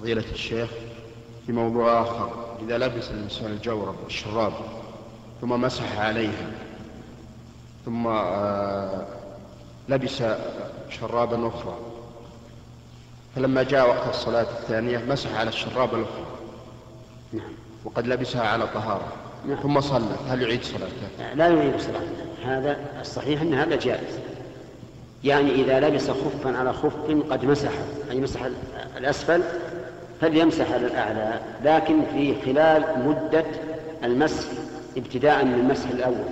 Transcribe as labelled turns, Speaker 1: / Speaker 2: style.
Speaker 1: فضيلة الشيخ في موضوع آخر. إذا لبس الإنسان الجورب والشراب ثم مسح عليها ثم آه، لبس شرابا أخرى فلما جاء وقت الصلاة الثانية مسح على الشراب الأخرى.
Speaker 2: نعم.
Speaker 1: وقد لبسها على طهارة.
Speaker 2: نعم.
Speaker 1: ثم صلى. هل يعيد صلاته؟
Speaker 2: لا يعيد صلاته. هذا الصحيح أن هذا جائز. يعني إذا لبس خفا على خف قد مسح أي مسح الأسفل فليمسح على الأعلى لكن في خلال مدة المسح ابتداء من المسح الأول.